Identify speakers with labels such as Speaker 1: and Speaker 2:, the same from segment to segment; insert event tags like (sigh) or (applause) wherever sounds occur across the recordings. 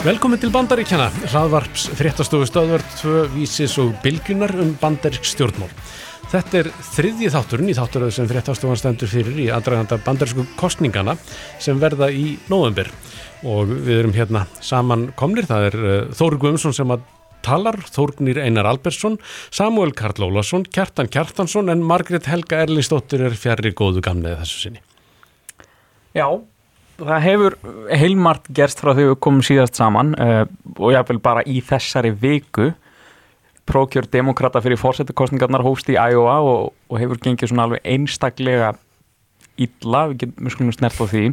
Speaker 1: Velkomin til Bandaríkjana, hraðvarps, fréttastofu stöðvart, tvö vísis og bylgunar um bandarík stjórnmál. Þetta er þriðji þátturinn í þátturöðu sem fréttastofan stendur fyrir í aðdraganda bandarísku kostningana sem verða í nóvember og við erum hérna saman komnir, það er uh, Þóri Guðmundsson sem að talar, Þórgnir Einar Albersson, Samuel Karl Ólason, Kjartan Kjartansson en Margret Helga Erlingsdóttir er fjari góðu gamlega þessu sinni.
Speaker 2: Já, það hefur heilmart gerst frá því við komum síðast saman uh, og ég vil bara í þessari viku. Prókjör demokrata fyrir fórsetukostningarnar hófst í Iowa og, og hefur gengið svona alveg einstaklega illa, við getum skulum snert á því.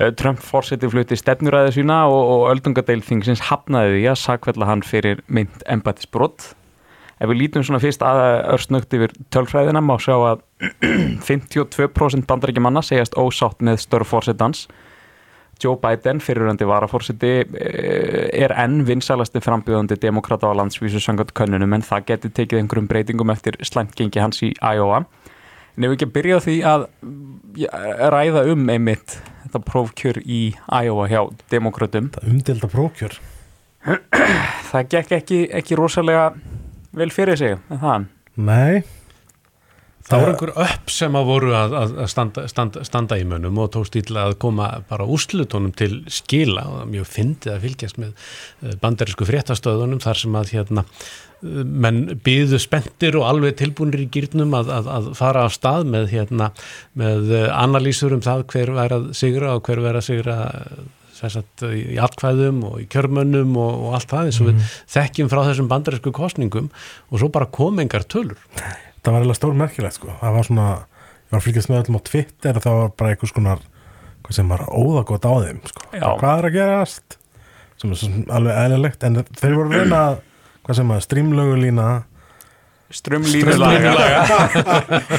Speaker 2: Uh, Trump fórseti flutti stefnuræði sína og, og öldungadeilþingsins hafnaði því að sakvella hann fyrir mynd embætisbrott Ef við lítum svona fyrst að örsnögt yfir tölfræðina má sjá að (clears throat) 52% bandarækjumanna segjast ósátt með störf fórsetans. Joe Biden, fyriröndi varafórseti, er enn vinsalasti frambjöðandi demokrata á landsvísu sangat könnunum en það getur tekið einhverjum breytingum eftir slæmt gengi hans í Iowa. En ef við ekki byrja því að ræða um einmitt þetta prófkjör í Iowa hjá demokratum.
Speaker 3: Það umdelda prófkjör. (clears throat)
Speaker 2: Það gekk ekki, ekki rosalega vel fyrir sig, en það?
Speaker 3: Nei.
Speaker 1: Það voru einhver upp sem að voru að, að standa, standa, standa í mönnum og tókst íla að koma bara úrslutónum til skila og mjög fyndið að fylgjast með bandarísku fréttastöðunum þar sem að hérna menn byðu spendir og alveg tilbúinir í gýrnum að, að, að fara á stað með hérna með analýsur um það hver verið að sigra og hver verið að sigra Sagt, í allkvæðum og í kjörmönnum og, og allt það eins og mm. við þekkjum frá þessum bandarísku kostningum og svo bara komengar tölur.
Speaker 3: Það var eða stór merkilegt sko, það var svona, ég var að fylgjast með öllum á Twitter og það var bara einhvers konar, hvað sem var óðagótt á þeim sko, Já. hvað er að gerast, sem er alveg eðlilegt, en þeir voru reyna, hvað sem að strímlögulína,
Speaker 2: Strömlínulaga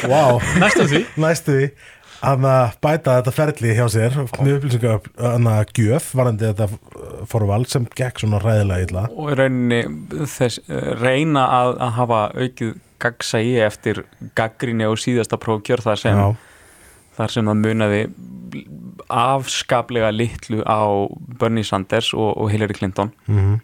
Speaker 3: wow.
Speaker 1: Næstu því
Speaker 3: Næstu því að bæta þetta ferli hjá sér með upplýsingar að gjöf varandi þetta forval sem gekk svona ræðilega illa.
Speaker 2: Og reyni þess, reyna að, að hafa aukið gagsægi eftir gaggrinni og síðasta prófkjör þar sem, þar sem það munaði afskaplega litlu á Bernie Sanders og, og Hillary Clinton.
Speaker 3: Mm -hmm.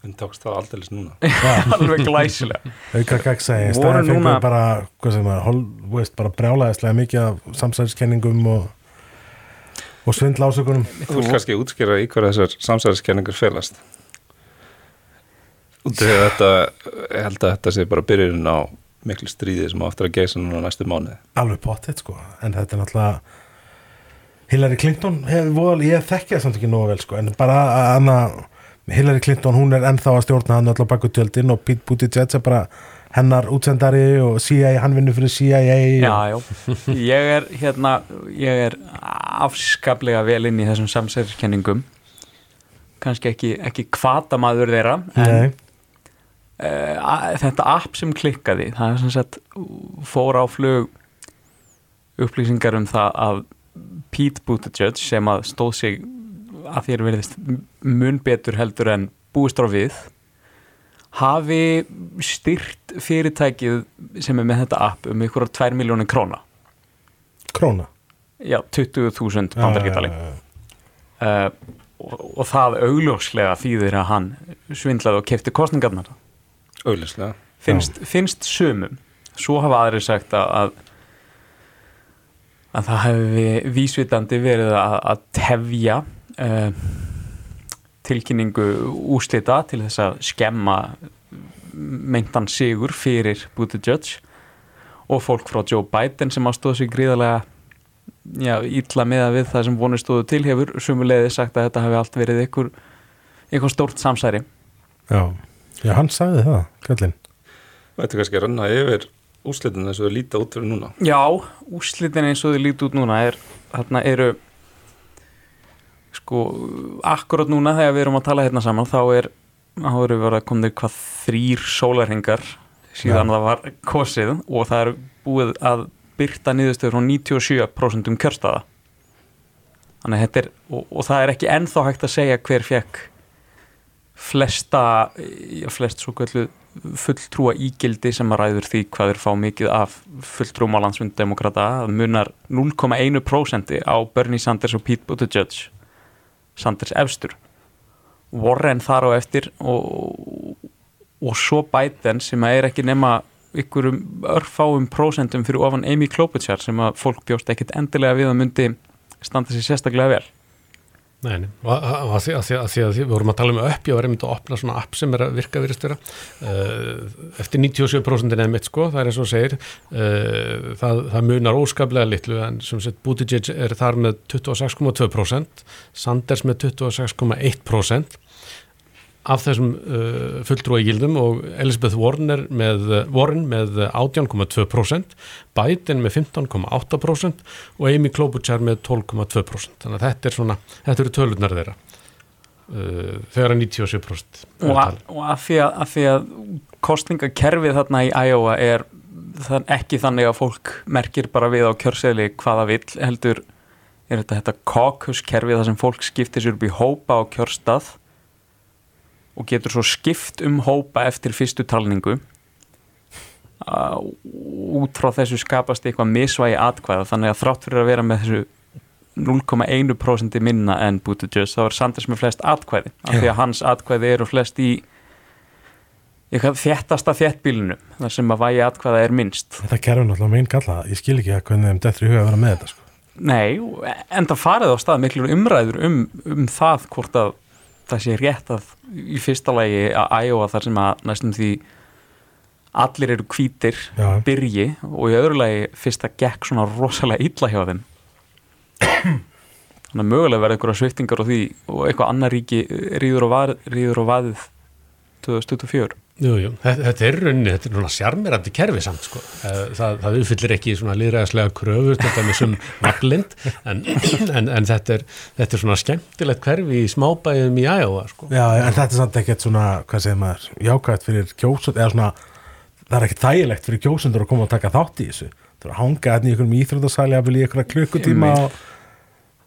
Speaker 4: En tókst það aldrei núna? (laughs)
Speaker 2: Alveg glæsilega.
Speaker 3: Auka gagsægi, staðan fengur núna... bara hvað sem að, veist, bara brjálaðislega mikið af samsæðiskenningum og, og svindla ásökunum.
Speaker 4: Þú vil kannski útskýra í hverja þessar samsæðiskenningur felast? Af þetta ég held að þetta sé bara byrjun á miklu stríði sem áttur að geysa núna næstu mánu
Speaker 3: Alveg potið sko, en þetta er náttúrulega Hillary Clinton hefur, ég þekkja það samt ekki nógu vel sko, en bara að Hillary Clinton, hún er ennþá að stjórna hann alltaf baku tjöldin og Pete Buttigieg er bara hennar útsendari og CIA, hann vinnur fyrir CIA
Speaker 2: Já, já, ég er hérna, ég er afskaplega vel inn í þessum samsverðskenningum kannski ekki, ekki kvata maður þeirra en uh, þetta app sem klikkaði, það er sem sagt fór á flug upplýsingar um það að Pete Buttigieg sem að stóð sig að þér verðist mun betur heldur en búist á við. Hafi styrt fyrirtækið sem er með þetta app um ykkur á 2 miljónir króna?
Speaker 3: Króna?
Speaker 2: Já, 20.000 bandargetali uh, uh, og, og það augljóslega þýðir að hann svindlaði og kefti kostningarnar
Speaker 4: Augljóslega.
Speaker 2: Finnst, finnst sumum. Svo hafa aðri sagt að, að að það hefði vísvitandi verið að, að tefja uh, tilkynningu úslita til þess að skemma meintan sigur fyrir Buttigieg og fólk frá Joe Biden sem ástóð sér gríðarlega já, ítla með að við það sem vonur stóðu til hefur sumulegði sagt að þetta hefði allt verið ykkur, ykkur stórt samsæri.
Speaker 3: Já, já hann sagði það, Kjellin
Speaker 4: Þetta er kannski að ranna yfir úslitin eins og þau líta út fyrir núna.
Speaker 2: Já, úslitin eins og þau líta út núna er, þarna eru sko, akkurat núna þegar við erum að tala hérna saman þá er, þá eru við að koma hvað þrýr sólarhengar síðan ja. það var kosið og það er búið að byrta niðurstöður frá 97% um kjörstaða. Þannig þetta er og, og það er ekki ennþá hægt að segja hver fekk flesta flest svo kvöldu fulltrúa ígildi sem að ræður því hvað er fá mikið af fulltrúum á landsvindemokrata það munar 0,1% á Bernie Sanders og Pete Buttigieg Sanders efstur. Warren þar á eftir og, og svo Biden sem er ekki nema ykkurum örfáum prósentum fyrir ofan Amy Klobuchar sem að fólk bjóst ekkit endilega við að myndi standa sér sérstaklega vel
Speaker 1: Nei, og að, því, að, að að við vorum að tala um upp, ég var einmitt að opna svona app sem er að virka virðist vera. Uh, eftir 97% eða mitt sko, það er eins og segir. Uh, það, það munar óskaplega litlu en sem sett Buttigieg er þar með 26,2% Sanders með 26,1% af þessum uh, fulltrúi gildum og Elizabeth Warren með, Warren með 18,2% Biden með 15,8% og Amy Klobuchar með 12,2% þannig að þetta er svona, þetta eru tölurnar þeirra uh, þegar að 97%
Speaker 2: og, að, og að, því að, að því að kostningakerfið þarna í Iowa er þann, ekki þannig að fólk merkir bara við á kjörseli hvaða vill heldur er þetta, þetta caucus kerfið þar sem fólk skiptir sér upp í hópa á kjörstað og getur svo skipt um hópa eftir fyrstu talningu uh, út frá þessu skapast eitthvað misvægi atkvæða þannig að þrátt fyrir að vera með þessu 0,1% minna en Buttigieg þá er Sanders með flest atkvæði af því að hans atkvæði eru flest í þéttasta þéttbílinu þar sem að vægi atkvæða er minnst
Speaker 3: Þetta kerfur náttúrulega meginn galla ég skil ekki að hvernig þeim dettur í huga að vera með þetta sko.
Speaker 2: Nei, en það farið á stað miklu umræður um, um það hvort að það sé rétt að í fyrsta lagi að æjóa þar sem að næstum því allir eru kvítir
Speaker 3: Já.
Speaker 2: byrji og í öðru lagi fyrst að gekk svona rosalega illa hjá þeim þannig að mögulega verða einhverja sviftingar á því og eitthvað annar ríki rýður og, var, og vaðið 2024
Speaker 1: Jú, jú, þetta, þetta er rauninni, þetta er svona sjarmirandi kerfi samt sko, Eh, það, það uppfyllir ekki svona líðræðislega kröfur þetta með sem naglind en, en, en þetta, er, þetta er svona skemmtilegt kerfi í smábæðum í Æjóa sko.
Speaker 3: Já, en þetta er samt ekkert svona, hvað segir maður, jákvæmt fyrir kjósund, eða svona, það er ekkert þægilegt fyrir kjósundur að koma og taka þátt í þessu. Það er að hanga hérna í einhverjum íþrótasæli að vilja einhverja klukkutíma og...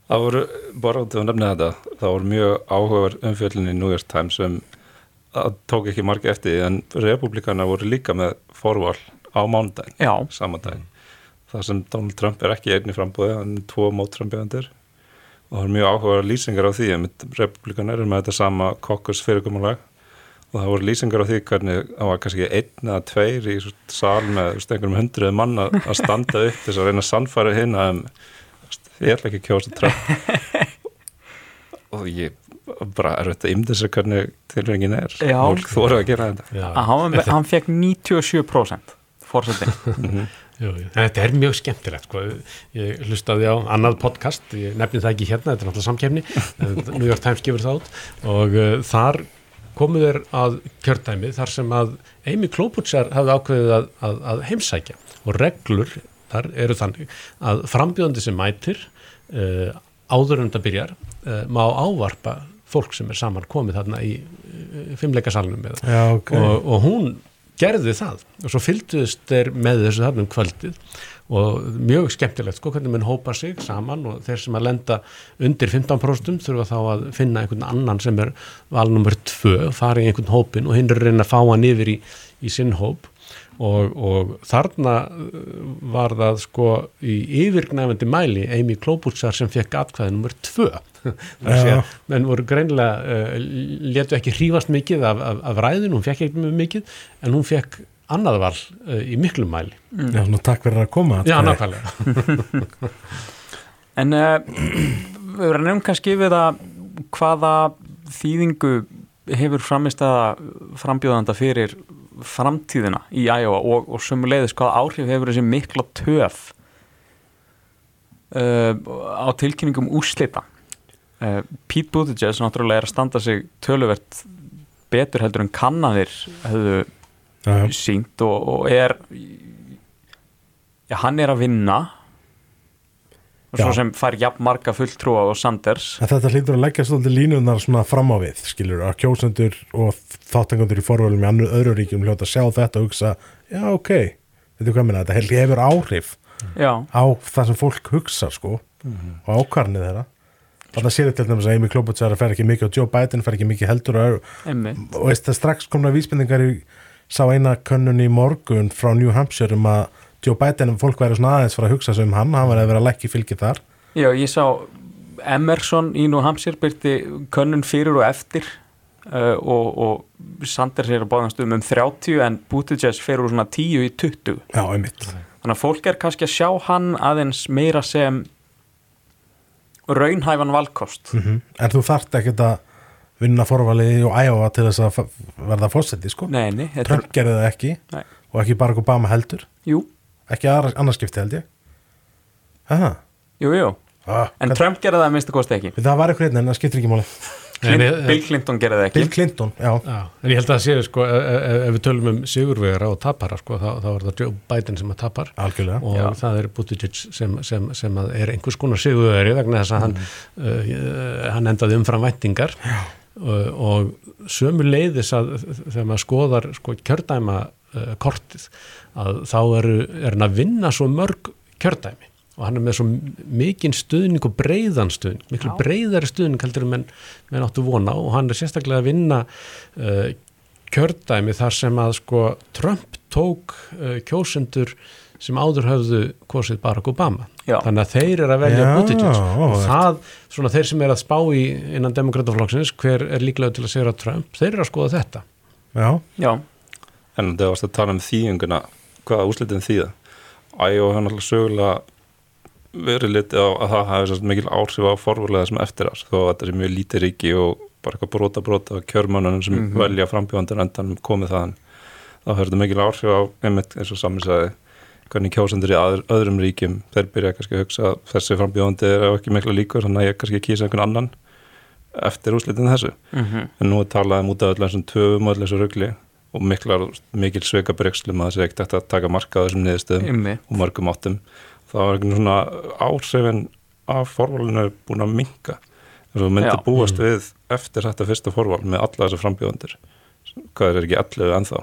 Speaker 4: Það voru, bara út af að nefna þetta, það voru mjög áhugaverð umfjöldin í New York Times sem að tók ekki margi eftir en republikana voru líka með forval á mánudaginn,
Speaker 2: Já,
Speaker 4: sama daginn. Það sem Donald Trump er ekki einni frambúði, hann er tvo mótframbjöðandir og það er mjög áhugaverð lýsingar á því að republikana eru með þetta sama kokkus fyrirkomulag. Og það voru lýsingar á því hvernig það var kannski einn eða tveir í svo sal með einhverjum hundruð manna að standa upp þess að reyna að sannfæra hinn að um, ég ætla ekki að kjósa Trump. (laughs) Og ég bara er þetta ymdið sér hvernig tilfengin er.
Speaker 2: Já.
Speaker 4: fólk þóru að gera þetta.
Speaker 1: Já,
Speaker 2: að hann, hann fekk 97% fórsetin
Speaker 1: jú, jú. En þetta er mjög skemmtilegt sko. ég hlustaði á annað podcast ég nefni það ekki hérna, þetta er náttúrulega samkefni en New York Times gefur það út. Og uh, þar komu þeir að kjördæmi þar sem að Amy Klobuchar hafði ákveðið að, að, að heimsækja. Og reglur þar eru þannig að frambjóðandi sem mætir uh, áður en þetta byrjar uh, má ávarpa fólk sem er saman komið þarna í uh, fimmleikasalunum með
Speaker 3: Já, ok.
Speaker 1: og, og hún gerði það. Og svo fylgduðist þeir með þessu þarna um kvöldið. Og mjög skemmtilegt sko hvernig mann hópa sig saman og þeir sem að lenda undir 15% þurfa þá að finna einhvern annan sem er valnumur 2 fara í einhvern hópin og hinn er að reyna að fá hann yfir í, í sinn hóp og, og þarna uh, var það sko í yfirgnæfandi mæli Amy Klobuchar sem fekk atkvæði numur 2 þar sé
Speaker 3: Já.
Speaker 1: að menn voru greinlega uh, letu ekki hrífast mikið af, af, af ræðin, hún fekk ekki mjög mikið en hún fekk annað val uh, í miklum mæli.
Speaker 3: Já, svona takk fyrir að koma.
Speaker 1: Já, nákvæmlega. (laughs)
Speaker 2: En uh, við verðum nefn kannski við að hvaða þýðingu hefur framist að frambjóðanda fyrir framtíðina í Iowa og, og sömuleiðis hvaða áhrif hefur þessi mikla töf uh, á tilkynningum úrslita uh, Pete Buttigieg náttúrulega er að standa sig töluvert betur heldur en
Speaker 3: Já, já.
Speaker 2: sínt og, og er já, hann er að vinna og svo sem fær jafn marga fulltrúa og Sanders.
Speaker 3: En þetta hlýtur að leggja svolítið línunar svona fram á við, skilur, að kjósendur og þáttengandur í forvölum í annu öðru ríkjum hljóta að sjá þetta og hugsa, já, ok, þetta er hvað minna, þetta held ég hefur áhrif
Speaker 2: já,
Speaker 3: á það sem fólk hugsa, sko, og ákvarnið þeirra. Þannig að sér til dæmis að Amy Klobuchar fer ekki mikið og Joe Biden fer ekki mikið heldur og, og veist það strax komna vísbendingar í sá eina könnun í morgun frá New Hampshire um að Joe Biden, fólk væri svona aðeins fyrir að hugsa sig um hann, hann var að vera að leggja í fylgi þar.
Speaker 2: já, ég sá Emerson í New Hampshire byrti könnun fyrir og eftir uh, og, og Sanders er á báðan stöðum um 30 en Buttigieg fer úr svona 10 í 20
Speaker 3: Já, einmitt.
Speaker 2: Þannig að fólk er kannski að sjá hann aðeins meira sem raunhæfan valkost.
Speaker 3: Mm En þú þarft ekkert að vinna forvalið og æfa til þess að verða fósetti, sko.
Speaker 2: Nei, nei,
Speaker 3: Trump gerði það ekki.
Speaker 2: Nei.
Speaker 3: og ekki Barack Obama heldur.
Speaker 2: Jú,
Speaker 3: ekki annarskipti held ég. Aha.
Speaker 2: jú, jú.
Speaker 3: Ah,
Speaker 2: en
Speaker 3: hvern-
Speaker 2: Trump gerði það að minnstu kosti ekki.
Speaker 3: Það var eitthvað einn en það skiptir ekki máli.
Speaker 1: En
Speaker 2: Clint,
Speaker 1: ég-
Speaker 2: Bill Clinton gerði það ekki.
Speaker 3: Bill Clinton, já,
Speaker 1: Já, en ég held að það séu sko, ef, ef- ef við tölum um sigurvegara og tapara sko, þá, þá er það Joe Biden sem að tapar.
Speaker 3: Algjörlega.
Speaker 1: Og
Speaker 2: Já.
Speaker 1: það er Buttigieg sem, sem, sem að er einhvers konar sigurvegari vegna þess að hann, uh, hann endaði umfram væntingar. Uh, og sömu leiðis að þegar maður skoðar sko, kjördæma uh, kortið að þá eru, er hann að vinna svo mörg kjördæmi. Og hann er með svo mikinn stuðning og breiðan stuðning, miklu
Speaker 2: Já.
Speaker 1: breiðari stuðning heldur en menn, áttu vona og hann er sérstaklega að vinna uh, kjördæmi þar sem að sko Trump tók uh, kjósendur sem áður höfðu kosið Barack Obama.
Speaker 2: Já.
Speaker 1: þannig að þeir eru að velja Buttigieg. Og það, svona þeir sem er að spá í innan demokrataflokksins, hver er líklega til að segja Trump, þeir eru að skoða þetta.
Speaker 3: Já,
Speaker 2: Já,
Speaker 4: En þegar varst að tala um þýjunguna, hvaða úslitin þýða? Æjó hann alltaf sögulega verið litið á að það hafi mikil áhrif á forvölega sem eftir ás, þó að þetta er mjög lítið ríki og bara eitthvað brota brota kjörmannunum sem
Speaker 2: Mhm.
Speaker 4: velja frambjóðandur endan komið þaðan. Þá hefur þetta mikil áhrif á, einmitt eins og saminsæði, hvernig kjósendur í aður, öðrum ríkjum, þeir byrja kannski að hugsa að þessi frambjóðandi er ekki mikla líkur, þannig að ég kannski kýsa einhvern annan eftir úslitin þessu
Speaker 2: mm
Speaker 4: en nú er talað um út af öll þessum töfum og öll þessu rugli og miklar, mikil sveika breykslu að þessi ekkert að taka marka á þessum niðurstöðum og mörgum áttum. Þá er einhvern svona áhrifin af forvalinu búin að minka þess að myndi
Speaker 2: Já.
Speaker 4: búast við eftir þetta fyrsta forval með alla þessar frambjóðandir hvað er ekki allu ennþá?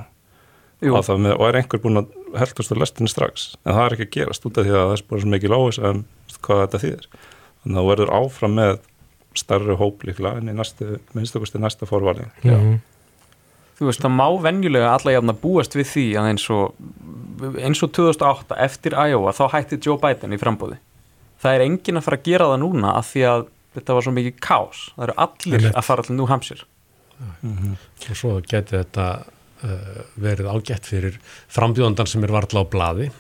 Speaker 4: Með, og er einhver búin að heldast á lestinni strax? En það er ekki að gerast út af því að það er bara svo mikil óvis um hvað þetta þýðir. Þannig að þú verður áfram með starri hóp líklega en í næstu, minnstakosti næsta forvali
Speaker 3: Mhm.
Speaker 2: Þú veist, það má venjulega alla jafn að búast við því að eins og eins og 2008 eftir Iowa þá hætti Joe Biden í frambóði það er enginn að fara að gera það núna af því að þetta var svo mikið kás það eru allir
Speaker 3: Einmitt.
Speaker 2: að fara til New Hampshire.
Speaker 1: Og svo geti þetta uh, verið ágætt fyrir frambjóðandan sem er varla á blaði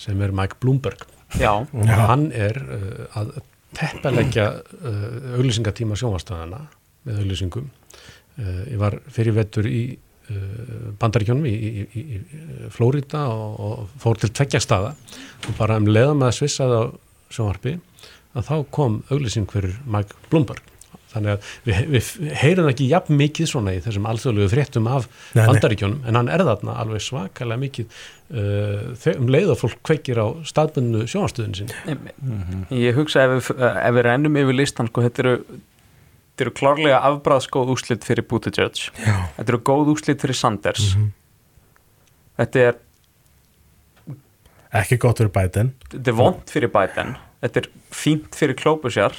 Speaker 1: sem er Mike Bloomberg.
Speaker 2: Já,
Speaker 1: og hann er uh, að teppalegja uh, auglýsingatíma sjónvastöðana með auglýsingum. uh, ég var fyrir vettur í uh, bandaríkjónum í, í, í, í Flórida og, og fór til tveggja staða. Og bara um leiða með að svissaði á sjónvarpi að þá kom auglýsing fyrir Mike Bloomberg. Þannig að við, við heyrum ekki jafn mikið svona í þessum alþjóðlegu fréttum af
Speaker 3: Nei, nei.
Speaker 1: bandaríkjónum en hann er þarna alveg svakalega mikið uh, um leið og fólk kveikir á staðbunnu sjónvarstöðin sinni.
Speaker 2: Ég hugsa ef við, ef við rennum yfir listan sko, þetta eru Þetta eru klárlega afbræðskóð úslit fyrir Buttigieg.
Speaker 3: já.
Speaker 2: Þetta eru góð úslit fyrir Sanders. Þetta er,
Speaker 3: ekki gott fyrir Biden
Speaker 2: þetta er vond fyrir Biden. Þetta er fínt fyrir Klobuchar.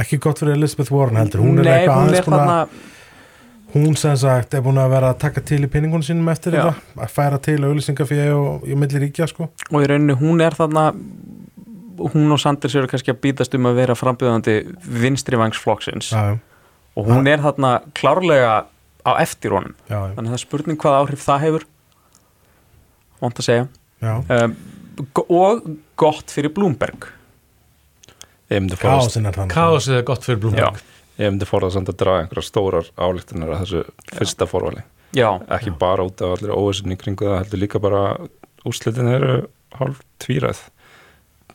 Speaker 3: ekki gott fyrir Elizabeth Warren heldur hún er eitthvað aðeins búin að hún sem sagt er búin að vera að taka til í pinningunum sínum eftir
Speaker 2: Já.
Speaker 3: þetta að færa til auðlýsingafíði og í milli ríkja sko
Speaker 2: og í rauninni hún er þarna, hún og Sanders eru kannski að býtast um að vera frambjöðandi vinstrivangsflokksins
Speaker 3: já, já,
Speaker 2: og hún er þarna klárlega á eftir honum.
Speaker 3: já, já,
Speaker 2: Þannig að það er spurning hvað áhrif það hefur. Vont að segja.
Speaker 3: já.
Speaker 2: Um, og gott fyrir
Speaker 4: forðast,
Speaker 3: Kásin er þannig.
Speaker 1: Kaosið er gott fyrir Bloomberg.
Speaker 4: Ég myndi forðast samt að draga einhverja stórar álíktunar að þessu fyrsta forvali.
Speaker 2: Já,
Speaker 4: ekki bara út af allir í kringu það heldur líka bara úrslitin eru hálf tvíræð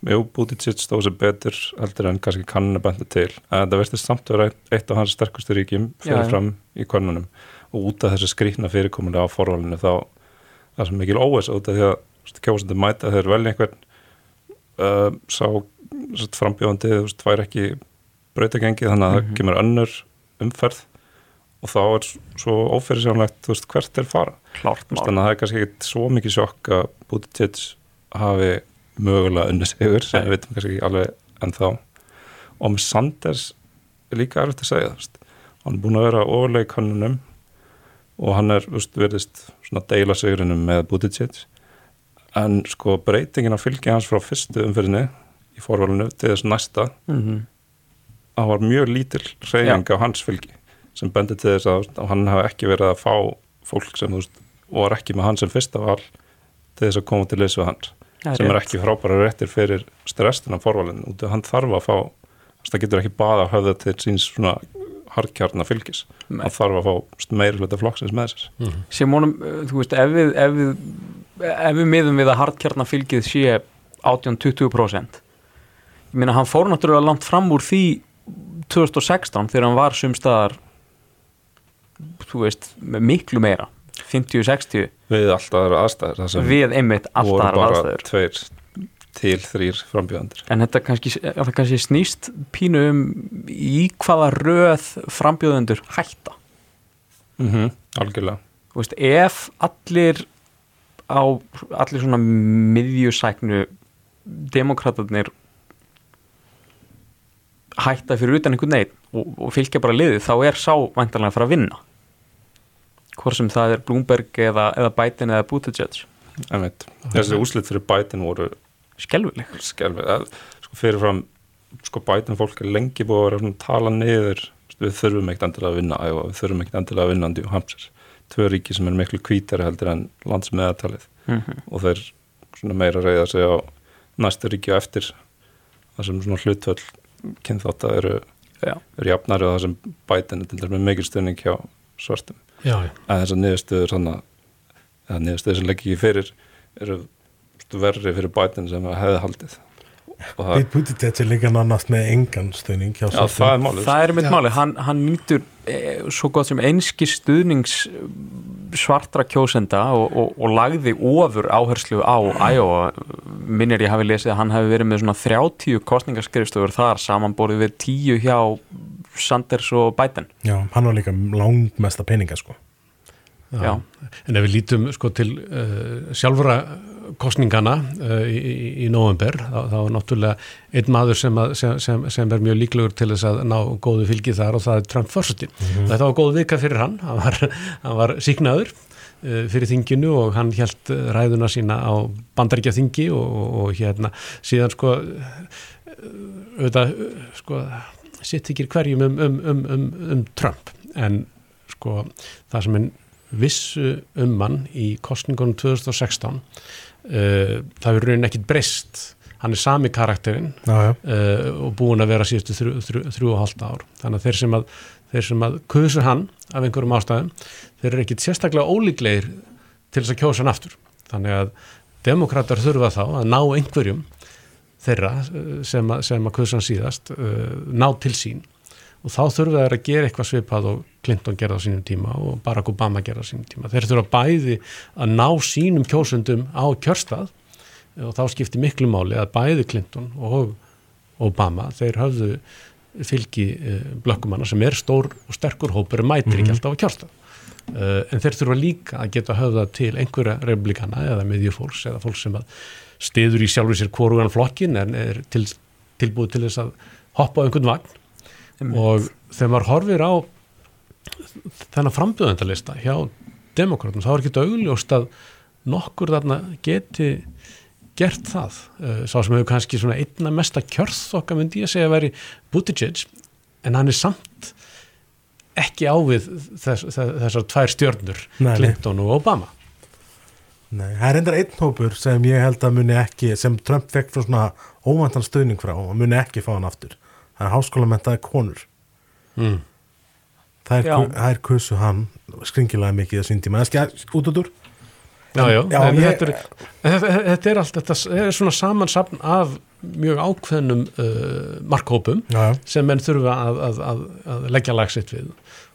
Speaker 4: Jú, Buttigieg stóð sér betur heldur en kannski kannan að benda til. En þetta verðist samt að vera eitt af hans sterkustu ríkjum fyrir
Speaker 2: já.
Speaker 4: fram í konunum og út af þessu skrýtna fyrirkominu á forvalinu þá það er svo mikil óviss út af því að kjósandi mæta þeir velja einhvern uh, sá frambjóðandi þú veist, væri ekki brautagengi þannig að
Speaker 2: Mhm.
Speaker 4: það kemur önnur umferð. Og þá er svo ófyrirsjónlegt þú veist hvert er fara.
Speaker 2: Klárt
Speaker 4: Þú veist, þannig að það er kannski ekki svo mikið sjokk að Buttigieg hafi mögulega unni sigur sem við veitum kannski ekki alveg ennþá. Og með Sanders er líka erfitt að segja veist. hann er búin að vera ofalega í kannunum og hann er veist, verðist svona deila sigurinum með Buttigieg. En sko breytingin að fylgja hans frá fyrstu umfyrinni í forvalinu til þess næsta
Speaker 2: Mm
Speaker 4: það var mjög lítil reyning á hans fylgi sem bendir til þess að, að hann hafi ekki verið að fá fólk sem veist, var ekki með hann sem fyrsta val til þess að koma til leys við hans
Speaker 2: Það
Speaker 4: sem er ekki frábæra réttir fyrir strestina forvalin, út af hann þarf að fá það getur ekki bara að höfða til síns svona hardkjarna fylgis.
Speaker 2: Nei.
Speaker 4: hann þarf að fá meiri hluta flokksins með sér.
Speaker 2: Sem honum, uh, þú veist, ef við ef við, ef við miðum við að hardkjarnafylgið sé 18-20% ég meina hann fór náttúrulega langt fram úr því 2016 þegar hann var sumstaðar þú veist, miklu meira. 50-60
Speaker 4: við alltaf aðra aðstæður
Speaker 2: við einmitt alltaf
Speaker 4: voru
Speaker 2: aðrar
Speaker 4: bara
Speaker 2: aðstæður.
Speaker 4: tveir til þrýr frambjöðandir
Speaker 2: en þetta kannski, kannski snýst pínu um í hvaða röð frambjóðendur hætta?
Speaker 4: Mm -hmm. algjörlega
Speaker 2: veist, ef allir á allir svona miðjusæknu demokratarnir hætta fyrir utan einhvern neitt og, og fylgja bara liðið, þá er sá væntanlega að fara að vinna hvort sem það er Bloomberg eða, eða Biden eða Buttigieg.
Speaker 4: Þessi úslit fyrir Biden voru
Speaker 2: skelvileg
Speaker 4: sko fyrirfram, sko Biden fólk er lengi búið að að tala niður við þurfum ekkert endilega að vinna Iowa, við þurfum ekkert endilega að vinna New Hampshire. Tvö ríki sem er miklu kvítari heldur en landsmeðatalið
Speaker 2: mm -hmm.
Speaker 4: og þeir svona meira reyða sig á næstu ríki á eftir það sem svona hlutvöld kynþátt eru,
Speaker 2: Já.
Speaker 4: eru jafnari og það sem Biden er til dæmis mikil stunning hjá svartum
Speaker 1: Já, já.
Speaker 4: að þessar niðurstöður að niðurstöður sem leggja ekki fyrir eru verri fyrir Biden sem hefði haldið. Það,
Speaker 3: Pete Buttigieg er líka nánast með engan stöðning hjá
Speaker 4: já, það er málið
Speaker 2: það er mitt máli, hann, hann nýtur e, svo gott sem einski stuðnings svartra kjósenda og, og, og lagði ofur áherslu á Iowa, minnir ég hafi lesið að hann hafi verið með svona 30 kostningaskrifstofur þar samanborið við 10 hjá Sanders og Biden.
Speaker 3: Já, hann var líka langmesta peninga sko.
Speaker 2: Já.
Speaker 1: En ef við lítum sko til uh, sjálfra kostningana uh, í, í, í november, þá, þá er náttúrulega einn maður sem, að, sem, sem, sem er mjög líklegur til þess að ná góðu fylgi þar og það er Trump fórseti. Þetta var góð vika fyrir hann, hann var, hann var síknaður uh, fyrir þinginu og hann held ræðuna sína á bandaríkja þingi og, og, og hérna síðan sko auðvitað sko sitt ekki hverjum um, um, um, um, um Trump. En sko það sem er vissu um mann í kostningunum 2016 uh, það er raunin ekkit breyst. Hann er sami karakterinn uh, og búin að vera síðustu þrjú, þrjú, þrjú og hálft ár. Þannig að þeir sem að, þeir sem að kusu hann af einhverjum ástæðum þeir eru ekkit sérstaklega ólíklegir til þess að kjósa hann aftur. Þannig að demokrater þurfa þá að ná einhverjum þeirra uh, sem að, sem að hann síðast uh, ná til sín og þá þurfa þeir að gera eitthvað svipað og Clinton gerði á sínum tíma og Barack Obama gerði á sínum tíma. Þeir þurfa bæði að ná sínum kjósundum á kjörstað og þá skipti miklu máli að bæði Clinton og Obama, þeir höfðu fylgi blökkumanna sem er stór og sterkur hópur mætir ekki alltaf á kjörstað. En þeir þurfa líka að geta höfða til einhverja republikana eða miðjufólks eða fólk sem að stiður í sjálfur sér hvorugan flokkin en er til, tilbúið til þess að hoppa á einhvern vagn og þegar maður horfir á þennan frambjöðendalista hjá demokratum, þá er ekki augljóst að nokkur þarna geti gert það. Uh, Sá sem hefur kannski svona einna mesta kjörð okkar myndi ég segja að veri Buttigieg en hann er samt ekki á við þess, þess, þessar tvær stjörnur
Speaker 3: nei.
Speaker 1: Clinton og Obama.
Speaker 3: Nei, það er reyndar einn hópur sem ég held að muni ekki, sem Trump fekk frá svona óvæntan stöðning frá og muni ekki fá hann aftur. Það er háskólamentaði konur.
Speaker 1: Mm.
Speaker 3: Það er, er kusu hann skringilega mikið að sín tíma. Það er skjæð út út úr.
Speaker 1: Já, já,
Speaker 3: Já,
Speaker 1: en
Speaker 3: ég-
Speaker 1: þetta, er, þetta, er allt, þetta er svona samansapn af mjög ákveðnum uh, markhópum
Speaker 3: Já, já.
Speaker 1: sem menn þurfa að, að, að, að leggja lag sitt við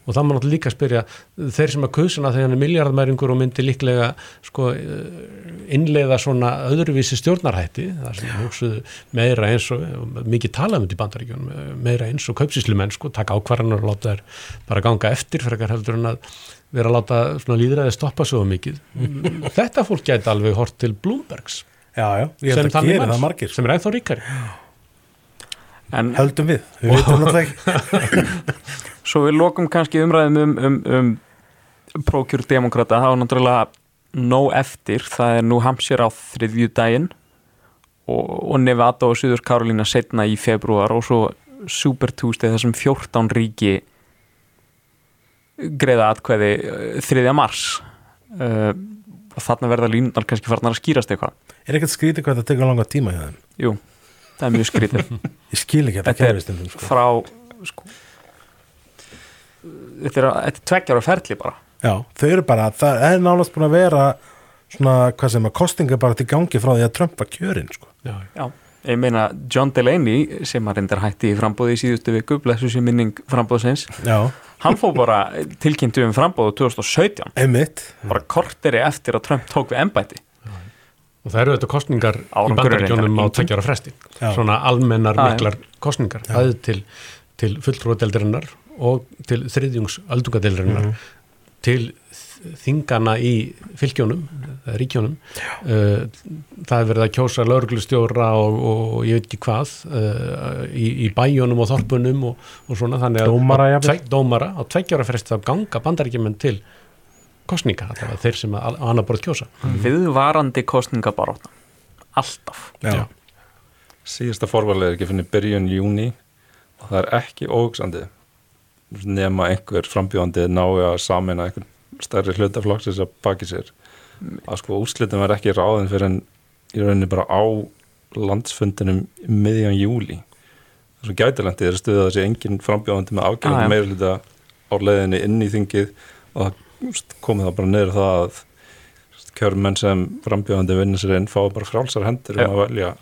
Speaker 1: og það má náttúrulega líka spyrja þeir sem að kusuna þegar hann er miljardmæringur og myndi líklega sko, eh, innleiða svona öðruvísi stjórnarhætti þar sem hugsuðu meira eins og mikið talað um þetta í bandaríkjunum meira eins og kaupsíslumenn sko, taka ákvarðanar og láta þær bara ganga eftir frekar heldur en að vera að láta svona líðræði stoppa svo mikið (laughs) þetta fólk gæti alveg hort til Bloombergs
Speaker 3: Já, já. Að
Speaker 1: þannig
Speaker 3: það margir.
Speaker 1: sem er ennþá ríkari
Speaker 2: en
Speaker 3: Höldum við. Við (laughs) ekki. (laughs)
Speaker 2: svo við lokum kannski umræðum um, um, um prókjur demokrata, það var náttúrulega nóg eftir, það er nú Hampshire á þriðju daginn og, og Nevada og Suður Karolína setna í februar og svo Super Tuesday þar sem 14 ríki greiða atkvæði uh, 3. mars uh, og þarna verða línunar kannski farnar að skýrast eitthvað
Speaker 3: Er ekkert skrítið hvað það tekur langa tíma hjá þeim?
Speaker 2: Jú, það er mjög skrítið (laughs)
Speaker 3: Ég skil ekki þetta
Speaker 2: Þetta
Speaker 3: kerfið stundum sko.
Speaker 2: frá sko, þetta er, þetta er tveggjára ferli bara.
Speaker 3: Já, þau eru bara, það er nánast búin að vera svona, hvað sem að kostinga bara til gangi frá því að Trump var kjörinn sko.
Speaker 1: Já,
Speaker 2: Já, ég meina John Delaney sem að reyndar hætti í frambóði í síðustu viku blessu sér minning frambóðsins
Speaker 3: Já,
Speaker 2: hann fór bara tilkynntu um frambóðu 2017
Speaker 3: einmitt.
Speaker 2: Bara korteri eftir að Trump tók við embætti.
Speaker 1: Og það eru þetta kostningar í
Speaker 2: Árangurinn
Speaker 1: bandaríkjónum
Speaker 2: reyndar
Speaker 1: á
Speaker 2: enginn.
Speaker 1: tveggjara fresti.
Speaker 3: Já.
Speaker 1: svona almennar
Speaker 2: Já, já.
Speaker 1: miklar kostningar það er til, til fulltrúadeildarinnar og til þriðjungs aldungadeildarinnar til þingana í fylgjónum ríkjónum uh, það er verið að kjósa lauruglustjóra og, og ég veit ekki hvað uh, í, í bæjónum og þorpunum og, og svona þannig að
Speaker 3: Dómara
Speaker 1: tveg, dómara á tveggjara fresti þá ganga bandaríkjumenn til kostninga, allavega þeir sem að annar borð kjósa.
Speaker 2: Viðvarandi kostningabaróta alltaf.
Speaker 3: Já,
Speaker 4: síðasta forvalið er ekki finnir byrjun júni og það er ekki óhugsandi nema einhver frambjóðandi nái að samina einhver stærri hlutaflokksins að baki sér. Að sko úrslitum er ekki ráðin fyrir en í rauninni bara á landsfundinum miðjan júli það er svo gætilendið er stuðið að þessi engin frambjóðandi með
Speaker 2: Ah, já.
Speaker 4: afgjörðan meira hluta á leiðinni inn í þingið og það komið það bara niður það að kjörmenn sem frambjóðandi vinnir sér inn fá bara frálsar hendur um að velja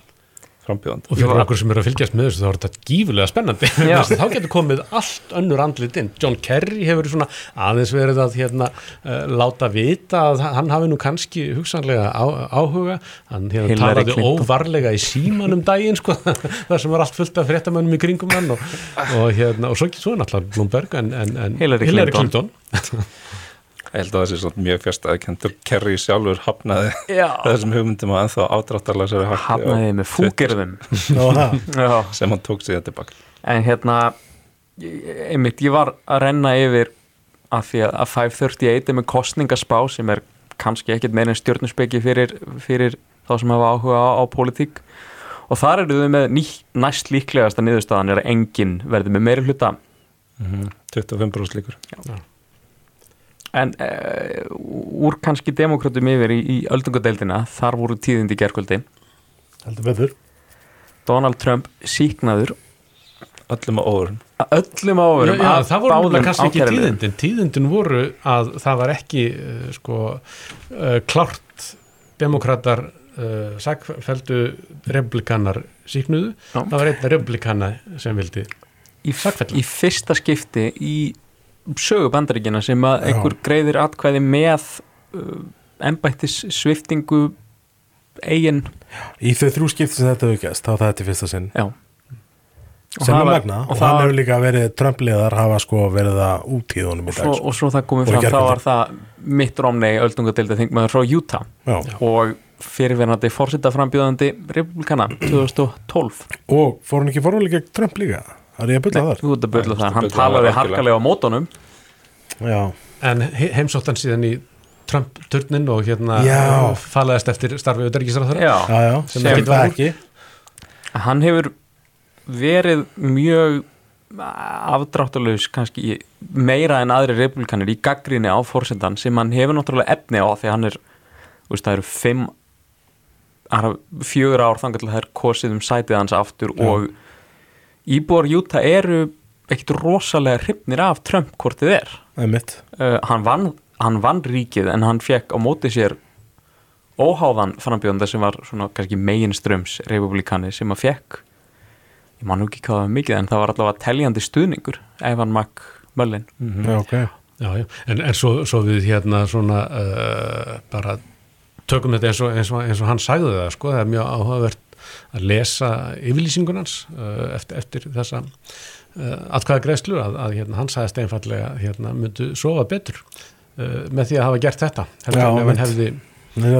Speaker 4: frambjóðandi
Speaker 1: Og fyrir okkur sem eru að fylgjast með þessu þá er þetta gífulega spennandi. (laughs) Þá getur komið allt önnur andlit inn. John Kerry hefur svona aðeins verið að hérna, uh, láta vita að hann hafi nú kannski hugsanlega á, áhuga. Hann hérna,
Speaker 2: Hillary
Speaker 1: talaði
Speaker 2: Clinton.
Speaker 1: óvarlega í símanum daginn sko, (laughs) þar sem var allt fullt af fréttamönnum í kringum hann og, og, hérna, og svo, svo er náttúrulega Bloomberg en, en, en
Speaker 2: Hillary Clinton.
Speaker 4: Ég held að það sé svona mjög fjast að kentur Kerry sjálfur hafnaði
Speaker 2: Já. (laughs)
Speaker 4: þessum hugmyndum að ennþá ádráttarlega hætti
Speaker 2: hafnaði
Speaker 4: á
Speaker 2: með fúgerðum. (laughs) Já.
Speaker 4: sem hann tók sig tilbaka.
Speaker 2: en hérna einmitt, ég var að renna yfir að því að að 538 er með kostningaspá sem er kannski ekkit meira en stjórnusbeki fyrir, fyrir þá sem hafa áhuga á, á pólitík og þar eru þau með ný, næst líklegasta niðurstaðan er að enginn verður með meiri hluta
Speaker 4: 25% líkur.
Speaker 2: En uh, úr kannski demokratum yfir í, í öldungadeildina þar voru tíðindi gerkvöldi
Speaker 3: heldur betur
Speaker 2: Donald Trump síknaður
Speaker 4: Öllum á óvörun.
Speaker 2: að öllum
Speaker 1: já,
Speaker 2: af
Speaker 1: það voru nefnilega kannski ekki tíðindin. Tíðindin voru að það var ekki uh, sko uh, klárt demokrater uh, sagfældu republikanar síknuðu.
Speaker 2: Já.
Speaker 1: Það var einn republikana sem vildi
Speaker 2: í,
Speaker 1: Sakfella.
Speaker 2: í fyrsta skipti í sögu bandaríkina sem að einhver greiðir atkvæði með uh, embættis sviftingu eigin.
Speaker 3: Í þau þrjú skipti sem þetta gæst þá er þetta fyrsta sinn.
Speaker 2: Já. Og
Speaker 3: sem
Speaker 2: það
Speaker 3: er magna og,
Speaker 2: og,
Speaker 3: hann
Speaker 2: það,
Speaker 3: hefur líka verið Trump-liðar hafa sko verið að út í honum í
Speaker 2: og,
Speaker 3: dag
Speaker 2: svo,
Speaker 3: sko.
Speaker 2: og svo það komið
Speaker 3: Og
Speaker 2: fram þá var það mitt Romney öldungadeilda þingmaður frá Utah.
Speaker 3: Já.
Speaker 2: og fyrirverandi fórseta frambjóðandi republikana 2012 (clears throat)
Speaker 3: og fór hann ekki líka? það er ég að bylla þar?
Speaker 2: þú ert að byrja það, hann talaði harkalega á mótonum
Speaker 3: Já,
Speaker 1: en he- heimsótt hann síðan í Trump-turnin og hérna falaðist eftir starfið auðverkisræðara.
Speaker 2: já,
Speaker 3: já, já,
Speaker 1: Sem
Speaker 3: það
Speaker 1: var
Speaker 3: ekki.
Speaker 2: Hann hefur verið mjög afdráttalaus kannski meira en aðri republikanir í gaggrinni á fórsendan sem hann hefur náttúrulega efni á því hann er þú veist, það eru fimm fjögur ár þangar til það er kosið um sætið hans aftur og íbúar Júta eru ekkit rosalega hrifnir af Trump hvort þið er.
Speaker 3: Það er mitt
Speaker 2: uh, hann, vann, hann vann ríkið en hann fekk á móti sér óháðan frambjóðanda sem var svona kannski meginströms republikani sem að fekk ég man nú ekki hvað það var mikið en það var allavega teljandi stuðningur Evan McMullin
Speaker 3: já, ok,
Speaker 1: Já, já, en, en svo, svo við hérna svona uh, bara tökum þetta eins og, eins, og, eins og hann sagði það, sko, það er mjög áhugavert að lesa yfirlýsingunans uh, eftir, eftir þessa uh, atkvæða greiðslu að, að hérna, hann sagðist einfallega hérna, myndu sofa betur uh, með því að hafa gert þetta heldur en ef hann hefði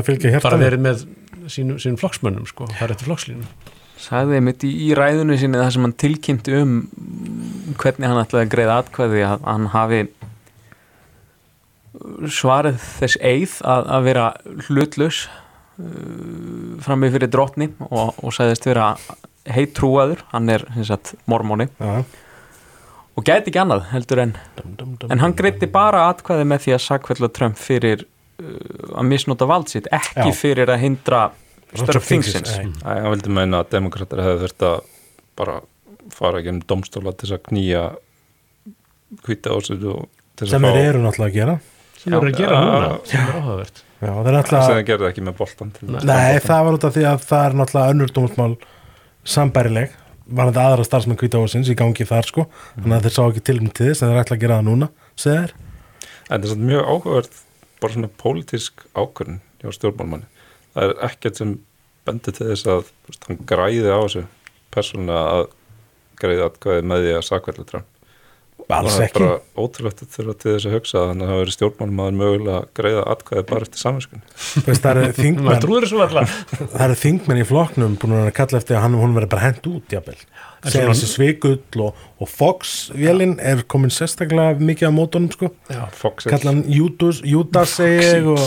Speaker 3: fylgja
Speaker 1: bara verið með sínum, sínum flokksmönnum, sko, það er eftir flokkslínum.
Speaker 2: Sagði mitt í, í ræðinu sinni það sem hann tilkynnti um hvernig hann ætlaði að greiða atkvæði að hann hafi svarið þess eið að, að vera hlutlaus uh, frammi fyrir drottni og, og sagðist vera heitrúaður, hann er sem sagt, mormóni
Speaker 3: já,
Speaker 2: og gæti ekki annað heldur en
Speaker 3: Dum, dum, dum,
Speaker 2: en hann greiti bara atkvæði með því að sakfella Trump fyrir uh, að misnota vald sitt ekki
Speaker 3: Já.
Speaker 2: fyrir að hindra störf
Speaker 3: þingsins.
Speaker 4: Æ, hann vildi meina að demokrater hefði þurft að bara fara ekki um domstóla til þess að knýja hvita þess
Speaker 3: sem
Speaker 4: að
Speaker 3: þeir
Speaker 4: fá
Speaker 3: eru náttúrulega að gera.
Speaker 1: Sem eru að gera núna, sem er áhugavert
Speaker 3: Já, þeir
Speaker 4: sem
Speaker 3: ætla
Speaker 4: þeir gerði ekki með boltan til
Speaker 1: Nei.
Speaker 3: Nei, það var út af því að það er náttúrulega önnur dómsmál sambærileg var þetta aðra starfsmenn kvítahúsins í gangi þar sko þannig að þeir sá ekki tilmynd til þess en þeir ætla að gera það núna þeir
Speaker 4: En það er samt mjög áhugavert bara svona pólitísk ákvörn hjá stjórnmálmanni. Það er ekkert sem bendir til þess að veist, hann græði á þessu persónulega að græði atkvæði með því að sakvelda Trump.
Speaker 3: Alls
Speaker 4: það er
Speaker 3: ekki.
Speaker 4: bara ótrúlegt að þurfa til þess að hugsa þannig að það hafa verið stjórnmálmaður mögulega að græða atkvæði bara eftir saminskun.
Speaker 3: Veist, það eru (laughs) þingmenn
Speaker 1: trúður þessu alltaf
Speaker 3: það eru þingmenn í flokknum búin að kalla eftir að hann hún verið bara hent út jafnvel segja þessi svikull og, og Fox-vélinn er komin sérstaklega mikið á mótunum sko
Speaker 4: Fox
Speaker 3: kalla hann Judas, og,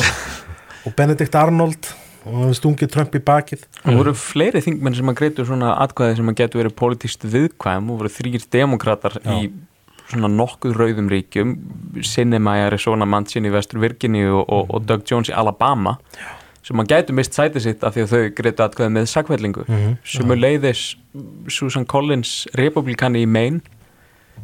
Speaker 3: og Benedikt Arnold og hann stungið Trump í bakið
Speaker 2: Það voru fleiri þingmenn sem að greitu svona atkvæði sem að getur verið politist viðkvæm og voru þrýr demokrater í svona nokkuð rauðum ríkjum Sinema í Arizona, Mancini í Vestur Virginia og, og, og Doug Jones í Alabama sem að gætu mist sæti sitt af því að þau greitu atkvæði með sakvellingu
Speaker 3: Mhm.
Speaker 2: sem er leiðis Susan Collins republikani í Maine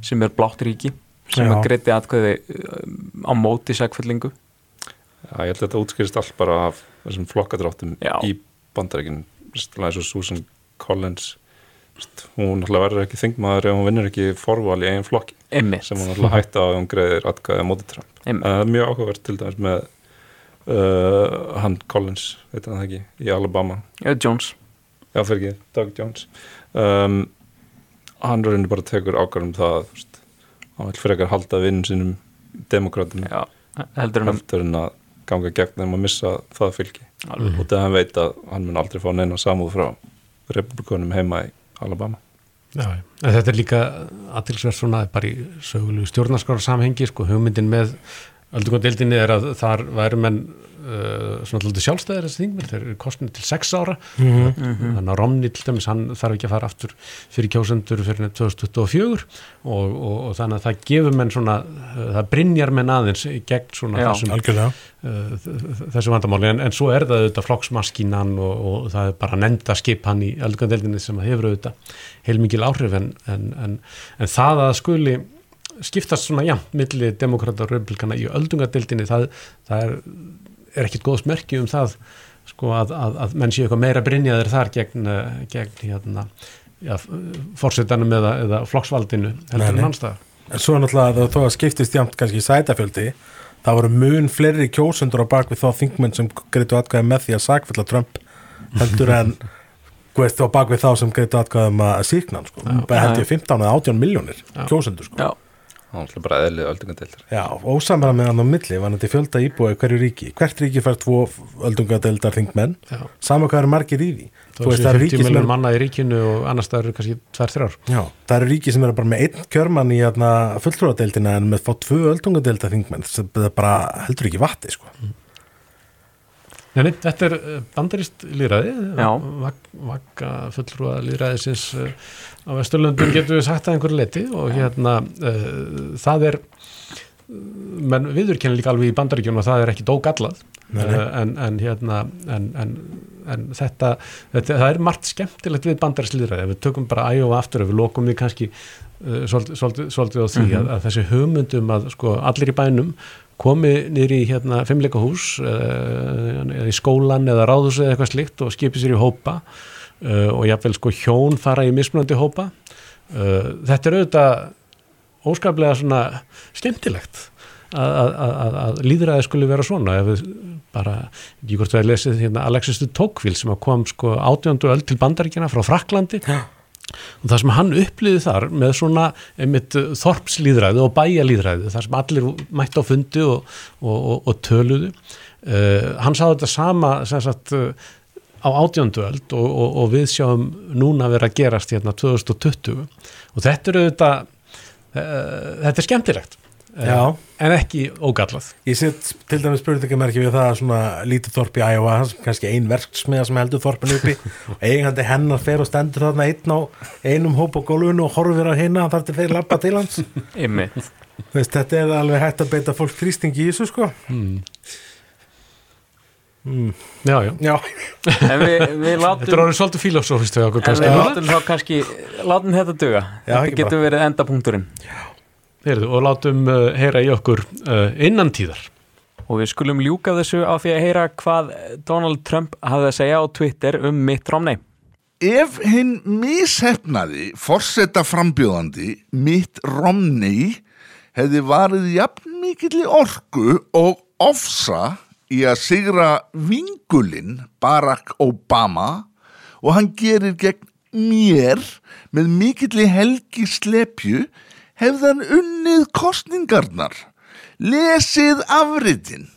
Speaker 2: sem er blátt ríki sem
Speaker 3: Já.
Speaker 2: að greiti atkvæði um, á móti sakvellingu
Speaker 4: Já, ég held að þetta útskýrist allt bara af þessum flokkadráttum
Speaker 2: Já.
Speaker 4: í bandarækinu eins og Susan Collins veist, hún verður ekki þingmaður ef hún vinnur ekki forval í eigin flokki
Speaker 2: Emmitt,
Speaker 4: sem hún hætti á ef hún greiðir atkvæði á móti Trump.
Speaker 2: Einmitt.
Speaker 4: það er mjög áhugavert til dæmis með uh, hann Collins, hann það ekki, í Alabama.
Speaker 2: Já, Jones.
Speaker 4: Já fyrir ekki, Doug Jones. Um, hann raunin bara tekur ákvarðum það veist, hann vil frekar halda vinn sínum
Speaker 2: en
Speaker 4: heldur en að ganga gegn þeim að missa það fylgi.
Speaker 2: Alveg.
Speaker 4: Og þegar hann veit að hann mun aldrei fá neina samúð frá republikunum heima í Alabama.
Speaker 1: Já, en þetta er líka aðtilsverð svona bara í sögulegu stjórnarskrára samhengi sko, hugmyndin með öldungadeildinni er að þar væri menn uh, svona alltaf sjálfstæðir þessi þingmenn, þeir eru kostnir til sex ára.
Speaker 3: Mhm.
Speaker 1: þannig að Romney til dæmis, hann þarf ekki að fara aftur fyrir kjósendur fyrir 2024 og, og, og þannig að það gefur menn svona, uh, það brinjar menn aðeins gegn svona
Speaker 2: Já.
Speaker 1: þessum uh, þ- þessu vandamáli. En, en svo er það auðvitað flokksmaskinan og, og það er bara nefnda skip hann í öldungadeildinni sem að hefur auðvitað heilmikil áhrif en, en, en, en það að skuli skiptast svona jafn milli demokrata og republikana í öldungadeildinni. Það, það er, er ekkit góðs merki um það sko að, að, að menn séu eitthvað meira brinjaður þar gegn, eh, gegn hérna já, fórsetanum eða, eða flokksvaldinu heldur en mannstæðar
Speaker 3: en svo náttúrulega þó að skiptist jæmt kannski í sætafjöldi það voru mun fleiri kjósendur á bak við þá þingmenn sem greitu atkvæði með því að sakfella Trump heldur en (laughs) veist, á bak við þá sem greitu atkvæði um að síkna hann sko. bara held ég 15 eða 18 miljónir kjósendur sko.
Speaker 2: Já,
Speaker 4: hann ætla bara eðlið öldungadeildar.
Speaker 3: Já, ósamræða með hann á milli var þetta fjölda íbúi í hverju ríki. Hvert ríki fær tvo öldungadeildar þingmenn
Speaker 1: Já.
Speaker 3: sama hvað eru margir í því.
Speaker 1: Þú veist,
Speaker 3: það
Speaker 1: það
Speaker 3: eru
Speaker 1: er
Speaker 3: ríki
Speaker 1: 50
Speaker 3: sem eru
Speaker 1: manna í ríkinu og annars það eru kannski 2-3
Speaker 3: Já, það eru ríki sem eru bara með einn kjörmann í hérna, fulltrúadeildina en með fá tvö öldungadeildar þingmenn sem það bara heldur ekki vatti sko.
Speaker 1: Nei, nei, þetta er eh, bandarist
Speaker 2: Já.
Speaker 1: vak, vakka fullrúa líðræðisins uh, á Vesturlöndum getur við sagt að einhverju leti og hérna uh, það er menn viðurkenna líka alveg í bandaríkjunum og það er ekki dógallað uh, en, en hérna en, en, en þetta, þetta það er margt skemmtilegt við bandarist líðræði ef við tökum bara æg og aftur ef við lokum við kannski uh, svolítið, á því að, að þessi hugmyndum að sko allir í bænum komi niður í hérna fimmleikahús uh, eða í skólan eða ráðhús eða eitthvað slikt og skipi sér í hópa uh, og jáfnvel sko hjón fara í mismunandi hópa uh, þetta er auðvitað óskaplega svona skemmtilegt að, líðræði skulle vera svona ef við bara, ég hvort að lesið hérna Alexis de Tocqueville sem kom sko átjöndu öll til bandaríkjana frá Fraklandi
Speaker 3: Já.
Speaker 1: Og það sem hann upplýði þar með svona einmitt uh, þorpslýðræði og bæjalýðræði þar sem allir mætti á fundi og, og, og, og töluðu uh, hann sáði þetta sama sagt uh, á átjöndu öld og, við sjáum núna vera að gerast hérna 2020 og þetta er auðvitað uh, þetta er skemmtilegt
Speaker 3: Já.
Speaker 1: en ekki ógallað.
Speaker 3: Ég set til dæmis spurningamerki við það að svona lítið þorp í Æjóa, kannski ein verksmiða sem heldur þorpinu uppi. Og (laughs) eigandi hennar fer og stendur þarna einn á einum hóp á gólfinu og horfir á hinna þar til fyrir lappa til hans. Veist, þetta er alveg hægt að beita fólk þrýstingi í þessu sko.
Speaker 1: Já, já.
Speaker 3: Já,
Speaker 2: En við, við
Speaker 1: Þetta er
Speaker 2: látum
Speaker 1: orðið svolítið filosófist við okkur
Speaker 2: við látum þá kannski látum þetta duga.
Speaker 3: Já,
Speaker 2: Þetta getur verið endapunkturinn
Speaker 1: Heyrðu, og látum uh, heyra í okkur uh, innan tíðar
Speaker 2: Og við skulum ljúka þessu á því að heyra hvað Donald Trump hafði að segja á Twitter um Mitt Romney.
Speaker 5: Ef hinn mishefnaði forseta frambjóðandi Mitt Romney hefði varið jafn mikill orku og ofsa í að sigra vingulinn Barack Obama og hann gerir gegn mér með mikill helgi slepju hefði hann unnið kostningarnar lesið afritin